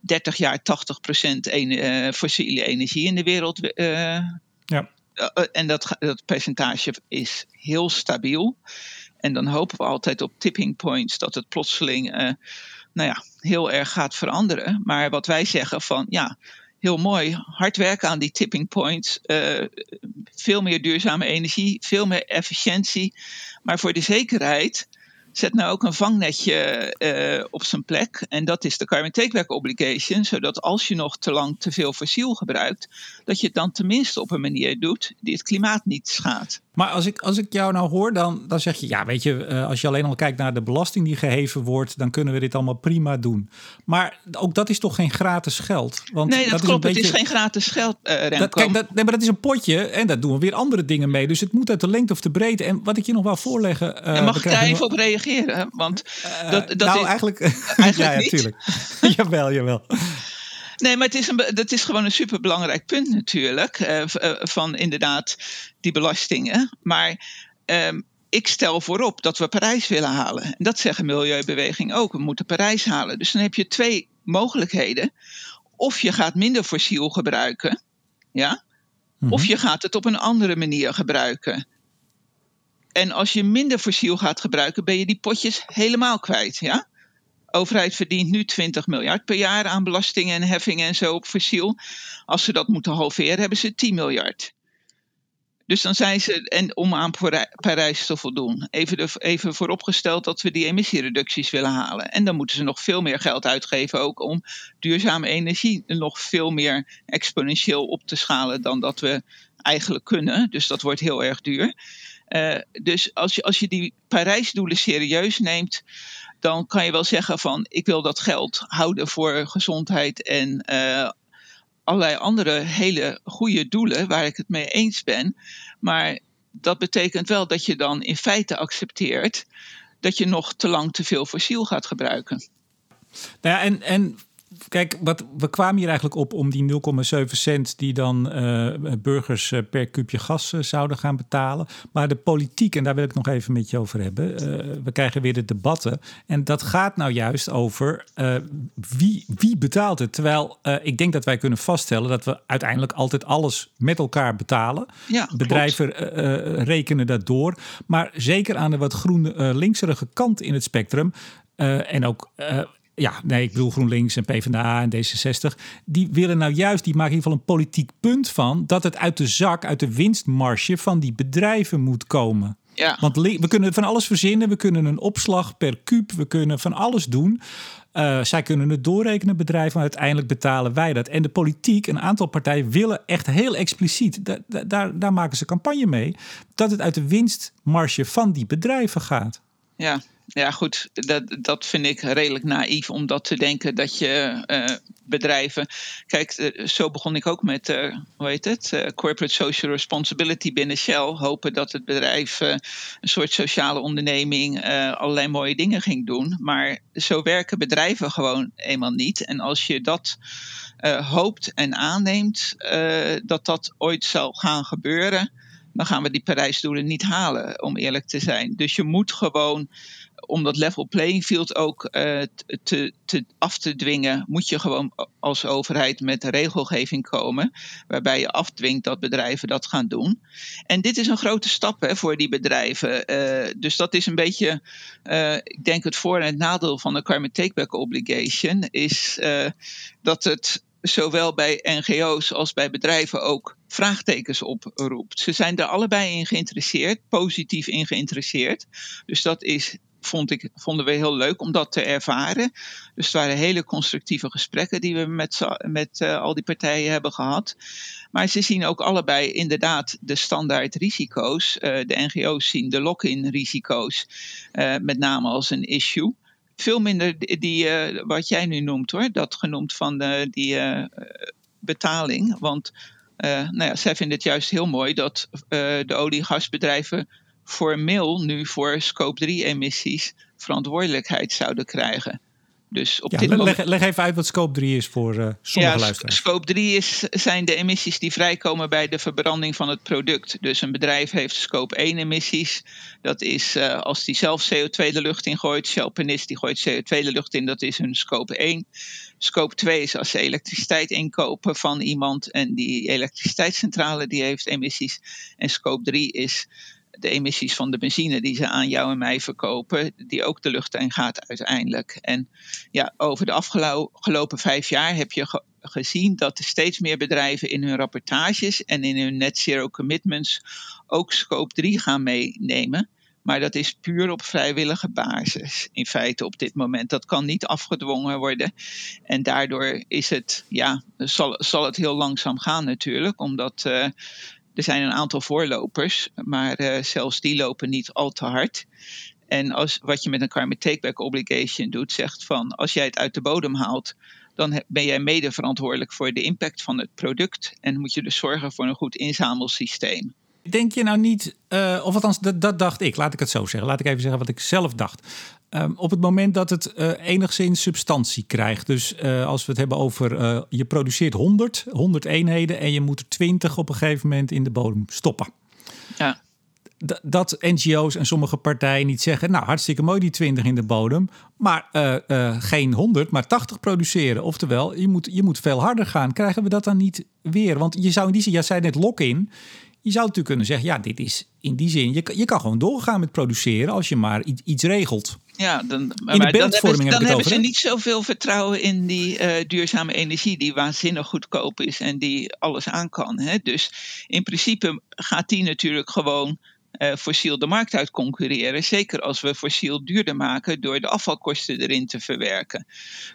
30 jaar 80% een, uh, fossiele energie in de wereld. Uh, ja. Uh, en dat, dat percentage is heel stabiel. En dan hopen we altijd op tipping points dat het plotseling nou ja, heel erg gaat veranderen. Maar wat wij zeggen van ja, heel mooi, hard werken aan die tipping points. veel meer duurzame energie, veel meer efficiëntie. Maar voor de zekerheid zet nou ook een vangnetje uh, op zijn plek. En dat is de carbon take-back obligation. Zodat als je nog te lang te veel fossiel gebruikt, dat je het dan tenminste op een manier doet die het klimaat niet schaadt. Maar als ik, als ik jou nou hoor, dan, dan zeg je, ja, weet je, uh, als je alleen al kijkt naar de belasting die geheven wordt, dan kunnen we dit allemaal prima doen. Maar ook dat is toch geen gratis geld? Want nee, dat, dat klopt. Is beetje... Het is geen gratis geld, uh, dat, kijk, dat, nee, maar dat is een potje en daar doen we weer andere dingen mee. Dus het moet uit de lengte of de breedte. En wat ik je nog wel voorleggen. En mag ik daar even op reageren? Reageren. Want dat, dat nou, is, eigenlijk, eigenlijk ja, ja, natuurlijk. jawel, jawel. Nee, maar het is, een, het is gewoon een superbelangrijk punt natuurlijk. Uh, van inderdaad die belastingen. Maar um, ik stel voorop dat we Parijs willen halen. En dat zeggen Milieubeweging ook. We moeten Parijs halen. Dus dan heb je twee mogelijkheden. Of je gaat minder fossiel gebruiken. Ja? Mm Of je gaat het op een andere manier gebruiken. En als je minder fossiel gaat gebruiken, ben je die potjes helemaal kwijt. Ja? Overheid verdient nu 20 miljard per jaar aan belastingen en heffingen en zo op fossiel. Als ze dat moeten halveren, hebben ze 10 miljard. Dus dan zijn ze, en om aan Parijs te voldoen, even, even vooropgesteld dat we die emissiereducties willen halen. En dan moeten ze nog veel meer geld uitgeven ook om duurzame energie nog veel meer exponentieel op te schalen dan dat we eigenlijk kunnen. Dus dat wordt heel erg duur. Uh, dus als je, als je die Parijsdoelen serieus neemt, dan kan je wel zeggen van ik wil dat geld houden voor gezondheid en uh, allerlei andere hele goede doelen waar ik het mee eens ben. Maar dat betekent wel dat je dan in feite accepteert dat je nog te lang te veel fossiel gaat gebruiken. Nou ja, en, en kijk, wat, we kwamen hier eigenlijk op om die 0,7 cent die dan uh, burgers uh, per kuubje gas uh, zouden gaan betalen. Maar de politiek, en daar wil ik nog even met je over hebben. we krijgen weer de debatten. En dat gaat nou juist over wie, wie betaalt het. Terwijl ik denk dat wij kunnen vaststellen dat we uiteindelijk altijd alles met elkaar betalen. Ja, Bedrijven rekenen dat door. Maar zeker aan de wat groen linkserige kant in het spectrum. en ook ja, nee, ik bedoel GroenLinks en PvdA en D66. Die willen nou juist, die maken in ieder geval een politiek punt van dat het uit de zak, uit de winstmarge van die bedrijven moet komen. Ja. Want we kunnen van alles verzinnen. We kunnen een opslag per kuub. We kunnen van alles doen. Uh, zij kunnen het doorrekenen, bedrijven, maar uiteindelijk betalen wij dat. En de politiek, een aantal partijen willen echt heel expliciet, daar, daar, daar maken ze campagne mee, dat het uit de winstmarge van die bedrijven gaat. Ja, ja, goed, dat, dat vind ik redelijk naïef om dat te denken dat je uh, bedrijven. Kijk, uh, zo begon ik ook met, uh, hoe heet het? corporate social responsibility binnen Shell. Hopen dat het bedrijf een soort sociale onderneming allerlei mooie dingen ging doen. Maar zo werken bedrijven gewoon eenmaal niet. En als je dat hoopt en aanneemt dat dat ooit zal gaan gebeuren dan gaan we die Parijsdoelen niet halen, om eerlijk te zijn. Dus je moet gewoon om dat level playing field ook uh, te, te, af te dwingen, moet je gewoon als overheid met regelgeving komen. Waarbij je afdwingt dat bedrijven dat gaan doen. En dit is een grote stap hè, voor die bedrijven. Uh, dus dat is een beetje, uh, ik denk het voor- en het nadeel van de carbon takeback obligation. Is dat het zowel bij NGO's als bij bedrijven ook vraagtekens oproept. Ze zijn er allebei in geïnteresseerd, positief in geïnteresseerd. Dus dat is vond ik, vonden we heel leuk om dat te ervaren. Dus het waren hele constructieve gesprekken die we met, met uh, al die partijen hebben gehad. Maar ze zien ook allebei inderdaad de standaard risico's. Uh, de NGO's zien de lock-in risico's uh, met name als een issue. Veel minder die, wat jij nu noemt hoor, dat genoemd van die betaling. Want nou ja, zij vinden het juist heel mooi dat de olie- en gasbedrijven formeel nu voor scope 3 emissies verantwoordelijkheid zouden krijgen. Dus op ja, dit leg, moment... leg, even uit wat scope 3 is voor uh, sommige ja, luisteraars. Scope 3 is, zijn de emissies die vrijkomen bij de verbranding van het product. Dus een bedrijf heeft scope 1 emissies. Dat is uh, als die zelf CO2 de lucht in gooit. Shell Penis die gooit CO2 de lucht in. Dat is hun scope 1. Scope 2 is als ze elektriciteit inkopen van iemand. En die elektriciteitscentrale die heeft emissies. En scope 3 is de emissies van de benzine die ze aan jou en mij verkopen, die ook de lucht in gaat uiteindelijk. En ja, over de afgelopen vijf jaar heb je ge gezien dat er steeds meer bedrijven in hun rapportages en in hun net zero commitments ook scope 3 gaan meenemen. Maar dat is puur op vrijwillige basis. In feite op dit moment. Dat kan niet afgedwongen worden. En daardoor is het, ja, zal, zal het heel langzaam gaan natuurlijk. Omdat uh, er zijn een aantal voorlopers, maar uh, zelfs die lopen niet al te hard. En als, wat je met een carbon takeback obligation doet, zegt van als jij het uit de bodem haalt, dan ben jij mede verantwoordelijk voor de impact van het product. En moet je dus zorgen voor een goed inzamelsysteem. Denk je nou niet, uh, of althans, dat, dat dacht ik, laat ik het zo zeggen. Laat ik even zeggen wat ik zelf dacht. Um, op het moment dat het uh, enigszins substantie krijgt. Dus uh, als we het hebben over je produceert 100, 100 eenheden en je moet er 20 op een gegeven moment in de bodem stoppen. Ja. D dat NGO's en sommige partijen niet zeggen, nou hartstikke mooi die 20 in de bodem, maar geen 100, maar 80 produceren. Oftewel, je moet, je moet veel harder gaan. Krijgen we dat dan niet weer? Want je zou in die zin, jij zei net lock-in. Je zou natuurlijk kunnen zeggen, ja, dit is in die zin, je, je kan gewoon doorgaan met produceren als je maar iets, iets regelt. Ja, dan, in de beeldvorming dan hebben, dan hebben over, ze niet zoveel vertrouwen in die uh, duurzame energie, die waanzinnig goedkoop is en die alles aan kan. Hè? Dus in principe gaat die natuurlijk gewoon uh, fossiel de markt uit concurreren. Zeker als we fossiel duurder maken door de afvalkosten erin te verwerken.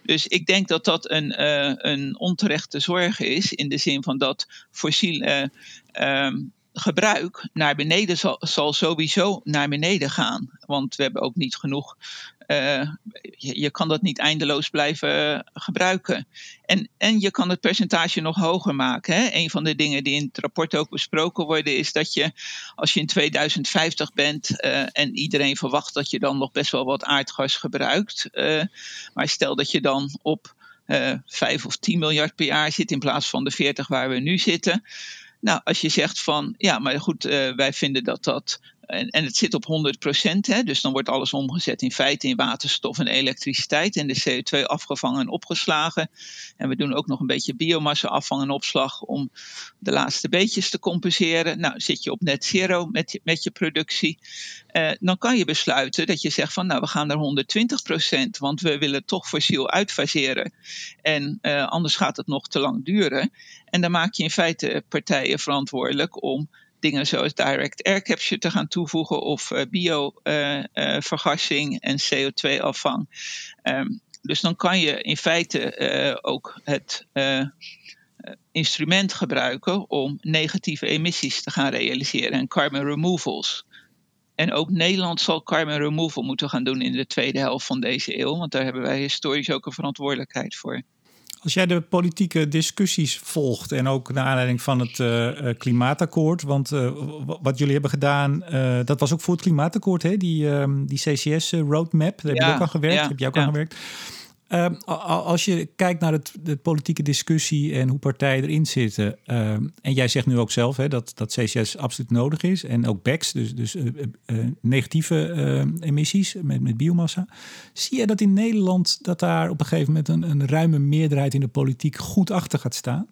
Dus ik denk dat dat een, uh, een onterechte zorg is, in de zin van dat fossiele um, gebruik naar beneden zal, sowieso naar beneden gaan. Want we hebben ook niet genoeg. Uh, je, kan dat niet eindeloos blijven gebruiken. En, en je kan het percentage nog hoger maken. Hè? Een van de dingen die in het rapport ook besproken worden, is dat je als je in 2050 bent uh, en iedereen verwacht dat je dan nog best wel wat aardgas gebruikt. Uh, maar stel dat je dan op uh, 5 of 10 miljard per jaar zit in plaats van de 40 waar we nu zitten. Nou, als je zegt van ja, maar goed, uh, wij vinden dat dat en, en het zit op 100% hè, dus dan wordt alles omgezet in feite in waterstof en elektriciteit en de CO2 afgevangen en opgeslagen. En we doen ook nog een beetje biomassa afvang en opslag om de laatste beetjes te compenseren. Nou, zit je op net zero met je, met je productie, eh, dan kan je besluiten dat je zegt van nou, we gaan naar 120% want we willen toch fossiel uitfaseren. En eh, anders gaat het nog te lang duren. En dan maak je in feite partijen verantwoordelijk om dingen zoals direct air capture te gaan toevoegen of uh, biovergassing en CO2-afvang. Ehm, dus dan kan je in feite ook het instrument gebruiken om negatieve emissies te gaan realiseren en carbon removals. En ook Nederland zal carbon removal moeten gaan doen in de tweede helft van deze eeuw, want daar hebben wij historisch ook een verantwoordelijkheid voor. Als jij de politieke discussies volgt en ook naar aanleiding van het uh, klimaatakkoord, want uh, wat jullie hebben gedaan, dat was ook voor het klimaatakkoord, hè? Die, ehm, die CCS-roadmap, daar heb je ook aan gewerkt, ja, heb jij ook aan gewerkt. Ehm, als je kijkt naar het, de politieke discussie en hoe partijen erin zitten, ehm, en jij zegt nu ook zelf hè, dat, dat CCS absoluut nodig is, en ook BECS, dus, dus uh, uh, negatieve uh, emissies met, met biomassa. Zie je dat in Nederland dat daar op een gegeven moment een, een ruime meerderheid in de politiek goed achter gaat staan?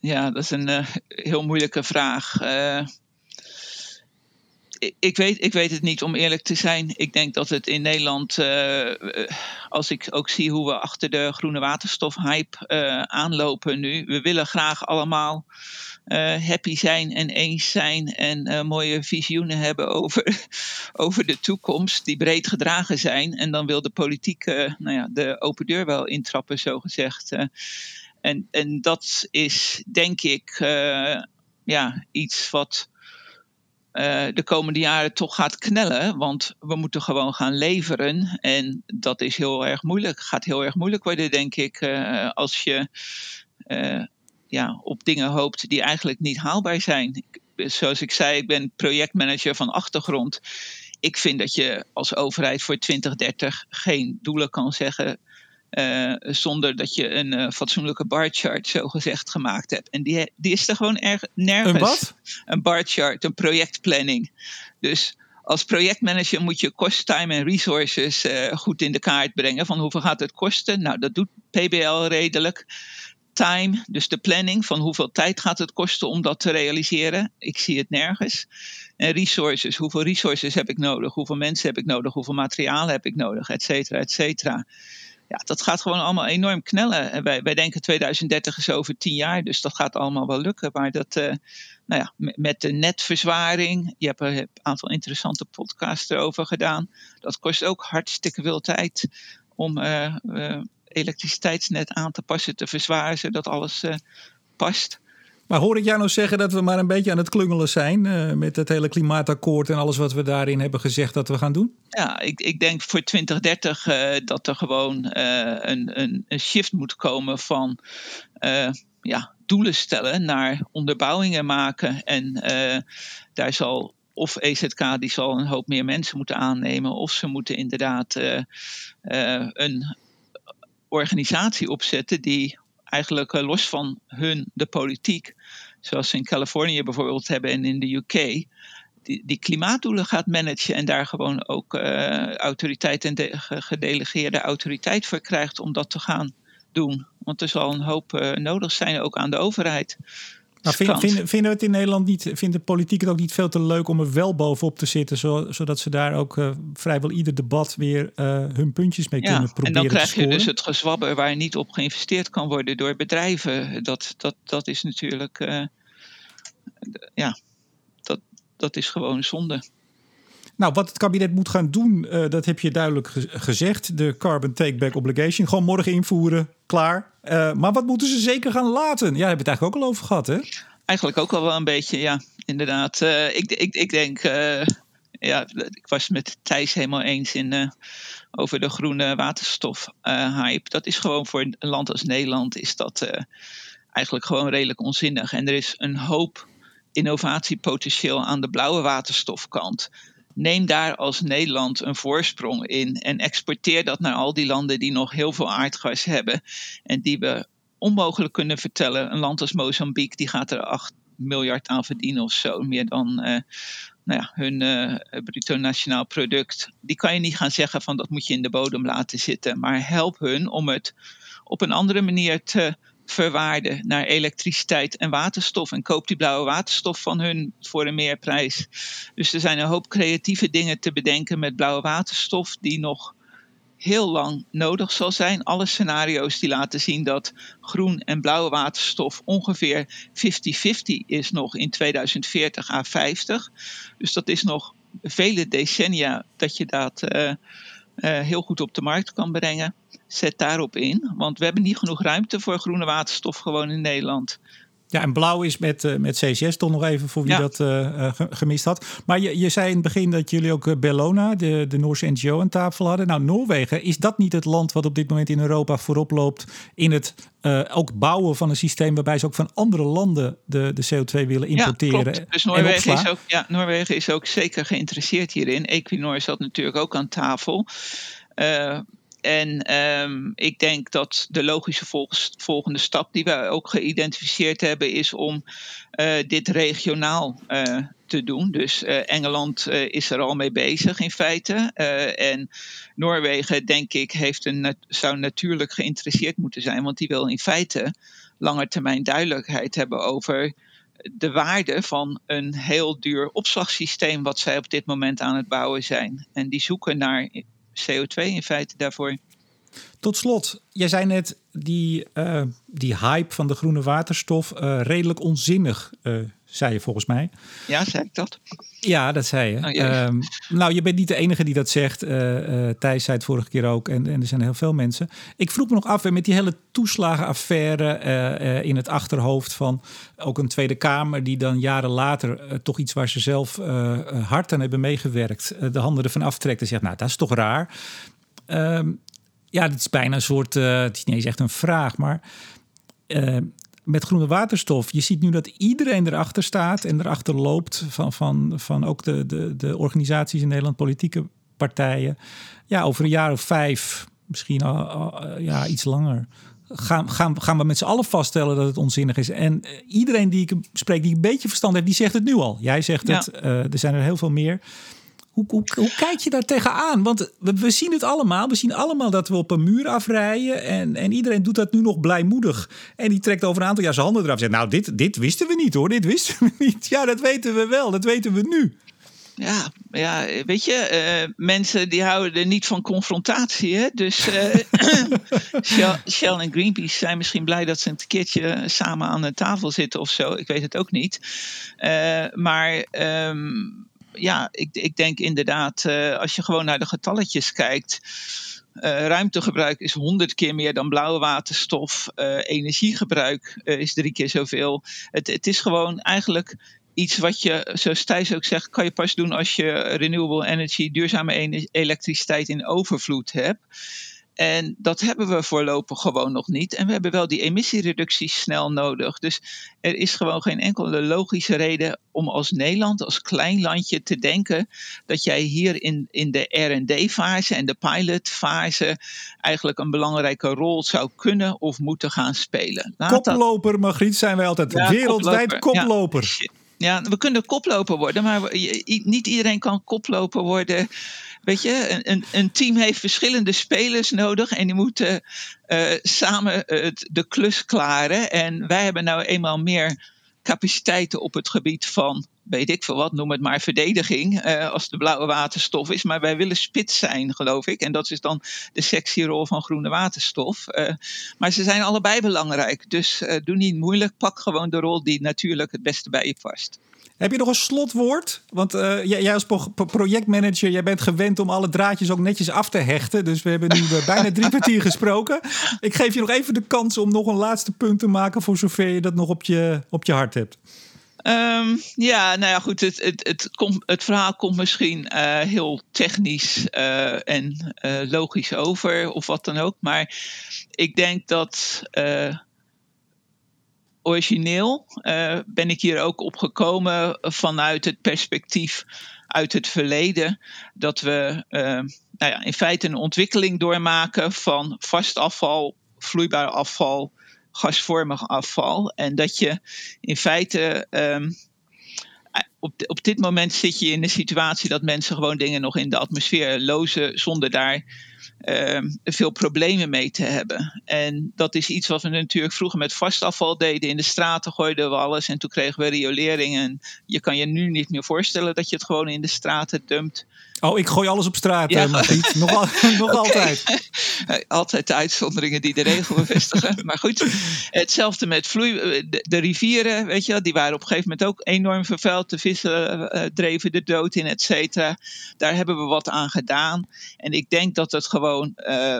Ja, dat is een heel moeilijke vraag ik, weet, ik weet het niet om eerlijk te zijn. Ik denk dat het in Nederland, uh, als ik ook zie hoe we achter de groene waterstofhype uh, aanlopen nu. We willen graag allemaal happy zijn en eens zijn en mooie visioenen hebben over, over de toekomst die breed gedragen zijn. En dan wil de politiek nou ja, de open deur wel intrappen, zo gezegd. en, en dat is denk ik ja, iets wat uh, de komende jaren toch gaat knellen. Want we moeten gewoon gaan leveren. En dat is heel erg moeilijk. Gaat heel erg moeilijk worden, denk ik. Uh, als je uh, ja, op dingen hoopt die eigenlijk niet haalbaar zijn. Zoals ik zei, ik ben projectmanager van achtergrond. Ik vind dat je als overheid voor 2030 geen doelen kan zeggen uh, zonder dat je een uh, fatsoenlijke barchart zo gezegd gemaakt hebt. En die, die is er gewoon erg, nergens. Een wat? Een barchart, een projectplanning. Dus als projectmanager moet je kost, time en resources uh, goed in de kaart brengen. Van hoeveel gaat het kosten? Nou, dat doet PBL redelijk. Time, dus de planning van hoeveel tijd gaat het kosten om dat te realiseren. Ik zie het nergens. En resources, hoeveel resources heb ik nodig? Hoeveel mensen heb ik nodig? Hoeveel materiaal heb ik nodig? Et cetera, et cetera ja, dat gaat gewoon allemaal enorm knellen. En wij, wij denken 2030 is over tien jaar, dus dat gaat allemaal wel lukken. Maar dat, uh, nou ja, met de netverzwaring, je hebt een aantal interessante podcasts erover gedaan. Dat kost ook hartstikke veel tijd om uh, uh, elektriciteitsnet aan te passen, te verzwaren, zodat alles past. Maar hoor ik jou nou zeggen dat we maar een beetje aan het klungelen zijn uh, met het hele klimaatakkoord en alles wat we daarin hebben gezegd dat we gaan doen? Ja, ik, ik denk voor 2030 uh, dat er gewoon uh, een, een, een, shift moet komen van ja, doelen stellen naar onderbouwingen maken. En daar zal of EZK die zal een hoop meer mensen moeten aannemen, of ze moeten inderdaad een organisatie opzetten die eigenlijk los van hun, de politiek, zoals ze in Californië bijvoorbeeld hebben en in de UK, die, die klimaatdoelen gaat managen en daar gewoon ook uh, autoriteit en de, gedelegeerde autoriteit voor krijgt om dat te gaan doen. Want er zal een hoop uh, nodig zijn ook aan de overheid. Maar vind, vinden, vinden we het in Nederland niet, vindt de politiek het ook niet veel te leuk om er wel bovenop te zitten, zodat ze daar ook uh, vrijwel ieder debat weer uh, hun puntjes mee kunnen proberen te En dan krijg je dus het gezwabber waar niet op geïnvesteerd kan worden door bedrijven. Dat, dat, dat is natuurlijk, uh, ja, dat, dat is gewoon zonde. Nou, wat het kabinet moet gaan doen, uh, dat heb je duidelijk ge gezegd. De carbon take-back obligation. Gewoon morgen invoeren, klaar. Uh, maar wat moeten ze zeker gaan laten? Ja, hebben we het eigenlijk ook al over gehad, hè? Eigenlijk ook al wel een beetje, ja, inderdaad. Uh, ik, ik, ik denk, ja, ik was met Thijs helemaal eens in, over de groene waterstof hype. Dat is gewoon voor een land als Nederland is dat eigenlijk gewoon redelijk onzinnig. En er is een hoop innovatiepotentieel aan de blauwe waterstofkant neem daar als Nederland een voorsprong in en exporteer dat naar al die landen die nog heel veel aardgas hebben en die we onmogelijk kunnen vertellen. Een land als Mozambique die gaat er 8 miljard aan verdienen of zo, meer dan uh, nou ja, hun uh, bruto nationaal product. Die kan je niet gaan zeggen van dat moet je in de bodem laten zitten, maar help hun om het op een andere manier te verwaarden naar elektriciteit en waterstof. En koop die blauwe waterstof van hun voor een meerprijs. Dus er zijn een hoop creatieve dingen te bedenken met blauwe waterstof die nog heel lang nodig zal zijn. Alle scenario's die laten zien dat groen en blauwe waterstof ongeveer 50-50 is nog in 2040 à 50. Dus dat is nog vele decennia dat je dat uh, uh, heel goed op de markt kan brengen zet daarop in. Want we hebben niet genoeg ruimte voor groene waterstof gewoon in Nederland. Ja, en blauw is met, uh, met CCS toch nog even voor wie dat uh, gemist had. Maar je, je zei in het begin dat jullie ook Bellona, de, de Noorse NGO, aan tafel hadden. Nou, Noorwegen, is dat niet het land wat op dit moment in Europa voorop loopt in het uh, ook bouwen van een systeem waarbij ze ook van andere landen de, de CO2 willen importeren? Ja, Dus Noorwegen is, ook, ja, Noorwegen is ook zeker geïnteresseerd hierin. Equinor zat natuurlijk ook aan tafel. En um, ik denk dat de logische volgende stap die we ook geïdentificeerd hebben, is om uh, dit regionaal uh, te doen. Dus uh, Engeland is er al mee bezig in feite. en Noorwegen, denk ik, heeft een, zou natuurlijk geïnteresseerd moeten zijn, want die wil in feite langetermijn duidelijkheid hebben over de waarde van een heel duur opslagsysteem wat zij op dit moment aan het bouwen zijn. En die zoeken naar CO2 in feite daarvoor. Tot slot, jij zei net die, uh, die hype van de groene waterstof uh, redelijk onzinnig, uh, zei je volgens mij. Ja, zei ik dat? Ja, dat zei je. Oh, um, nou, je bent niet de enige die dat zegt. Thijs zei het vorige keer ook en, en er zijn heel veel mensen. Ik vroeg me nog af, met die hele toeslagenaffaire in het achterhoofd van ook een Tweede Kamer... die dan jaren later toch iets waar ze zelf hard aan hebben meegewerkt... de handen ervan aftrekt en zegt, nou, dat is toch raar... Um, ja, dit is bijna een soort, uh, het is niet eens echt een vraag, maar uh, met groene waterstof, je ziet nu dat iedereen erachter staat en erachter loopt van, van, van ook de, de, de organisaties in Nederland, politieke partijen. Ja, over een jaar of vijf, misschien al, al, ja, iets langer. Gaan, gaan, gaan we met z'n allen vaststellen dat het onzinnig is. En iedereen die ik spreek, die een beetje verstand heeft, die zegt het nu al. Jij zegt het, uh, er zijn er heel veel meer. Hoe, hoe, hoe, kijk je daar tegenaan? Want we, we, zien het allemaal. We zien allemaal dat we op een muur afrijden. En, en iedereen doet dat nu nog blijmoedig. En die trekt over een aantal jaar zijn handen eraf. En zegt, nou, dit, dit wisten we niet hoor. Dit wisten we niet. Ja, dat weten we wel. Dat weten we nu. Ja, ja weet je, uh, mensen die houden er niet van confrontatie. Hè? Dus uh, Shell, Shell, en Greenpeace zijn misschien blij dat ze een keertje samen aan de tafel zitten of zo. Ik weet het ook niet. Uh, maar um, ja, ik, ik denk inderdaad, uh, als je gewoon naar de getalletjes kijkt. Uh, ruimtegebruik is honderd keer meer dan blauwe waterstof. Uh, energiegebruik is drie keer zoveel. Het, het is gewoon eigenlijk iets wat je, zoals Thijs ook zegt, kan je pas doen als je renewable energy, duurzame elektriciteit in overvloed hebt. En dat hebben we voorlopig gewoon nog niet. En we hebben wel die emissiereducties snel nodig. Dus er is gewoon geen enkele logische reden om als Nederland, als klein landje, te denken dat jij hier in, in de RD-fase en de pilotfase eigenlijk een belangrijke rol zou kunnen of moeten gaan spelen. Laat koploper, dat... Margriet, zijn wij altijd ja, wereldwijd koploper. Ja. ja. we kunnen koploper worden, maar niet iedereen kan koploper worden Weet je, een, een team heeft verschillende spelers nodig en die moeten uh, samen het, de klus klaren. En wij hebben nou eenmaal meer capaciteiten op het gebied van, weet ik veel wat, noem het maar verdediging, uh, als de blauwe waterstof is. Maar wij willen spits zijn, geloof ik. En dat is dan de sexy rol van groene waterstof. Maar ze zijn allebei belangrijk. Dus doe niet moeilijk, pak gewoon de rol die natuurlijk het beste bij je past. Heb je nog een slotwoord? Want uh, jij, als projectmanager, jij bent gewend om alle draadjes ook netjes af te hechten. Dus we hebben nu uh, bijna drie kwartier gesproken. Ik geef je nog even de kans om nog een laatste punt te maken voor zover je dat nog op je, op je hart hebt. Um, ja, nou ja, goed. Het, het, het, het verhaal komt misschien uh, heel technisch uh, en uh, logisch over, of wat dan ook. Maar ik denk dat origineel ben ik hier ook op gekomen vanuit het perspectief uit het verleden. Dat we nou ja, in feite een ontwikkeling doormaken van vast afval, vloeibaar afval, gasvormig afval. En dat je in feite. Um, op, op dit moment zit je in de situatie dat mensen gewoon dingen nog in de atmosfeer lozen zonder daar Ehm, veel problemen mee te hebben. En dat is iets wat we natuurlijk vroeger met vastafval deden. In de straten gooiden we alles en toen kregen we riolering. En je kan je nu niet meer voorstellen dat je het gewoon in de straten dumpt. Oh, ik gooi alles op straat, ja. nog, nog altijd. altijd de uitzonderingen die de regel bevestigen. maar goed, hetzelfde met vloei. De, rivieren, weet je die waren op een gegeven moment ook enorm vervuild. De vissen uh, dreven de dood in, et cetera. Daar hebben we wat aan gedaan. En ik denk dat het gewoon uh,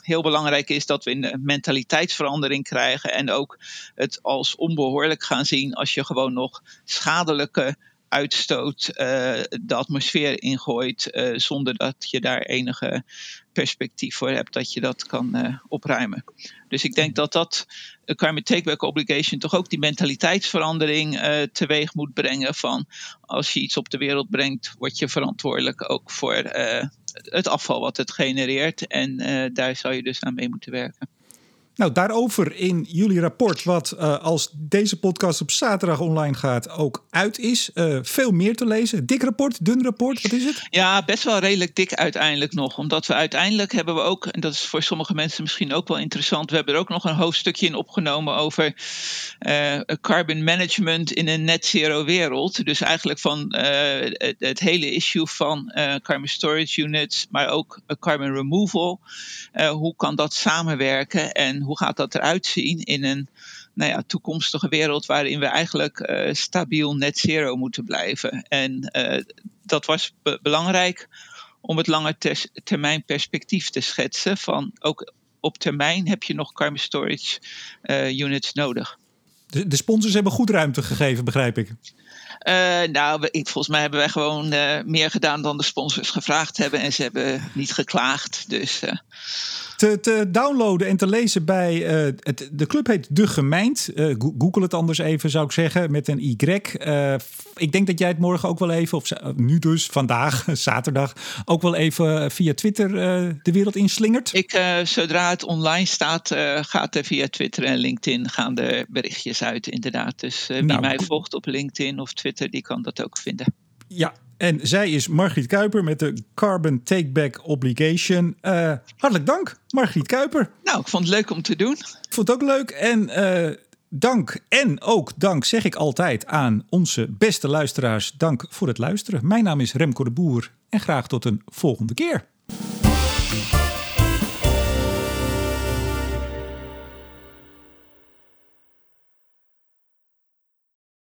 heel belangrijk is dat we een mentaliteitsverandering krijgen. En ook het als onbehoorlijk gaan zien als je gewoon nog schadelijke uitstoot uh, de atmosfeer ingooit. Uh, zonder dat je daar enige perspectief voor hebt dat je dat kan opruimen. Dus ik denk dat dat climate takeback obligation toch ook die mentaliteitsverandering teweeg moet brengen. Van als je iets op de wereld brengt, word je verantwoordelijk ook voor het afval wat het genereert. En daar zou je dus aan mee moeten werken. Nou, daarover in jullie rapport, wat uh, als deze podcast op zaterdag online gaat ook uit is. Uh, veel meer te lezen. Dik rapport, dun rapport, wat is het? Ja, best wel redelijk dik uiteindelijk nog. Omdat we uiteindelijk hebben we ook, en dat is voor sommige mensen misschien ook wel interessant, we hebben er ook nog een hoofdstukje in opgenomen over uh, carbon management in een net zero wereld. Dus eigenlijk van het, het, hele issue van carbon storage units, maar ook carbon removal. hoe kan dat samenwerken en hoe gaat dat eruit zien in een nou ja, toekomstige wereld waarin we eigenlijk uh, stabiel net zero moeten blijven. En uh, dat was belangrijk om het lange termijn perspectief te schetsen van ook op termijn heb je nog carbon storage uh, units nodig. De, de, sponsors hebben goed ruimte gegeven, begrijp ik. nou, ik, volgens mij hebben wij gewoon meer gedaan dan de sponsors gevraagd hebben. En ze hebben niet geklaagd. Dus te, te downloaden en te lezen bij. Uh, het, de club heet De Gemeint. Uh, Google het anders even, zou ik zeggen, met een Y. Uh, ik denk dat jij het morgen ook wel even, of nu dus, vandaag, zaterdag, ook wel even via Twitter de wereld inslingert. Ik, zodra het online staat, gaat er via Twitter en LinkedIn gaan de berichtjes uit, inderdaad. Dus wie nou, mij volgt op LinkedIn of Twitter, die kan dat ook vinden. Ja, en zij is Margriet Kuiper met de Carbon Takeback Obligation. Uh, hartelijk dank, Margriet Kuiper. Nou, ik vond het leuk om te doen. Ik vond het ook leuk. En uh, dank, en ook dank zeg ik altijd aan onze beste luisteraars. Dank voor het luisteren. Mijn naam is Remco de Boer en graag tot een volgende keer.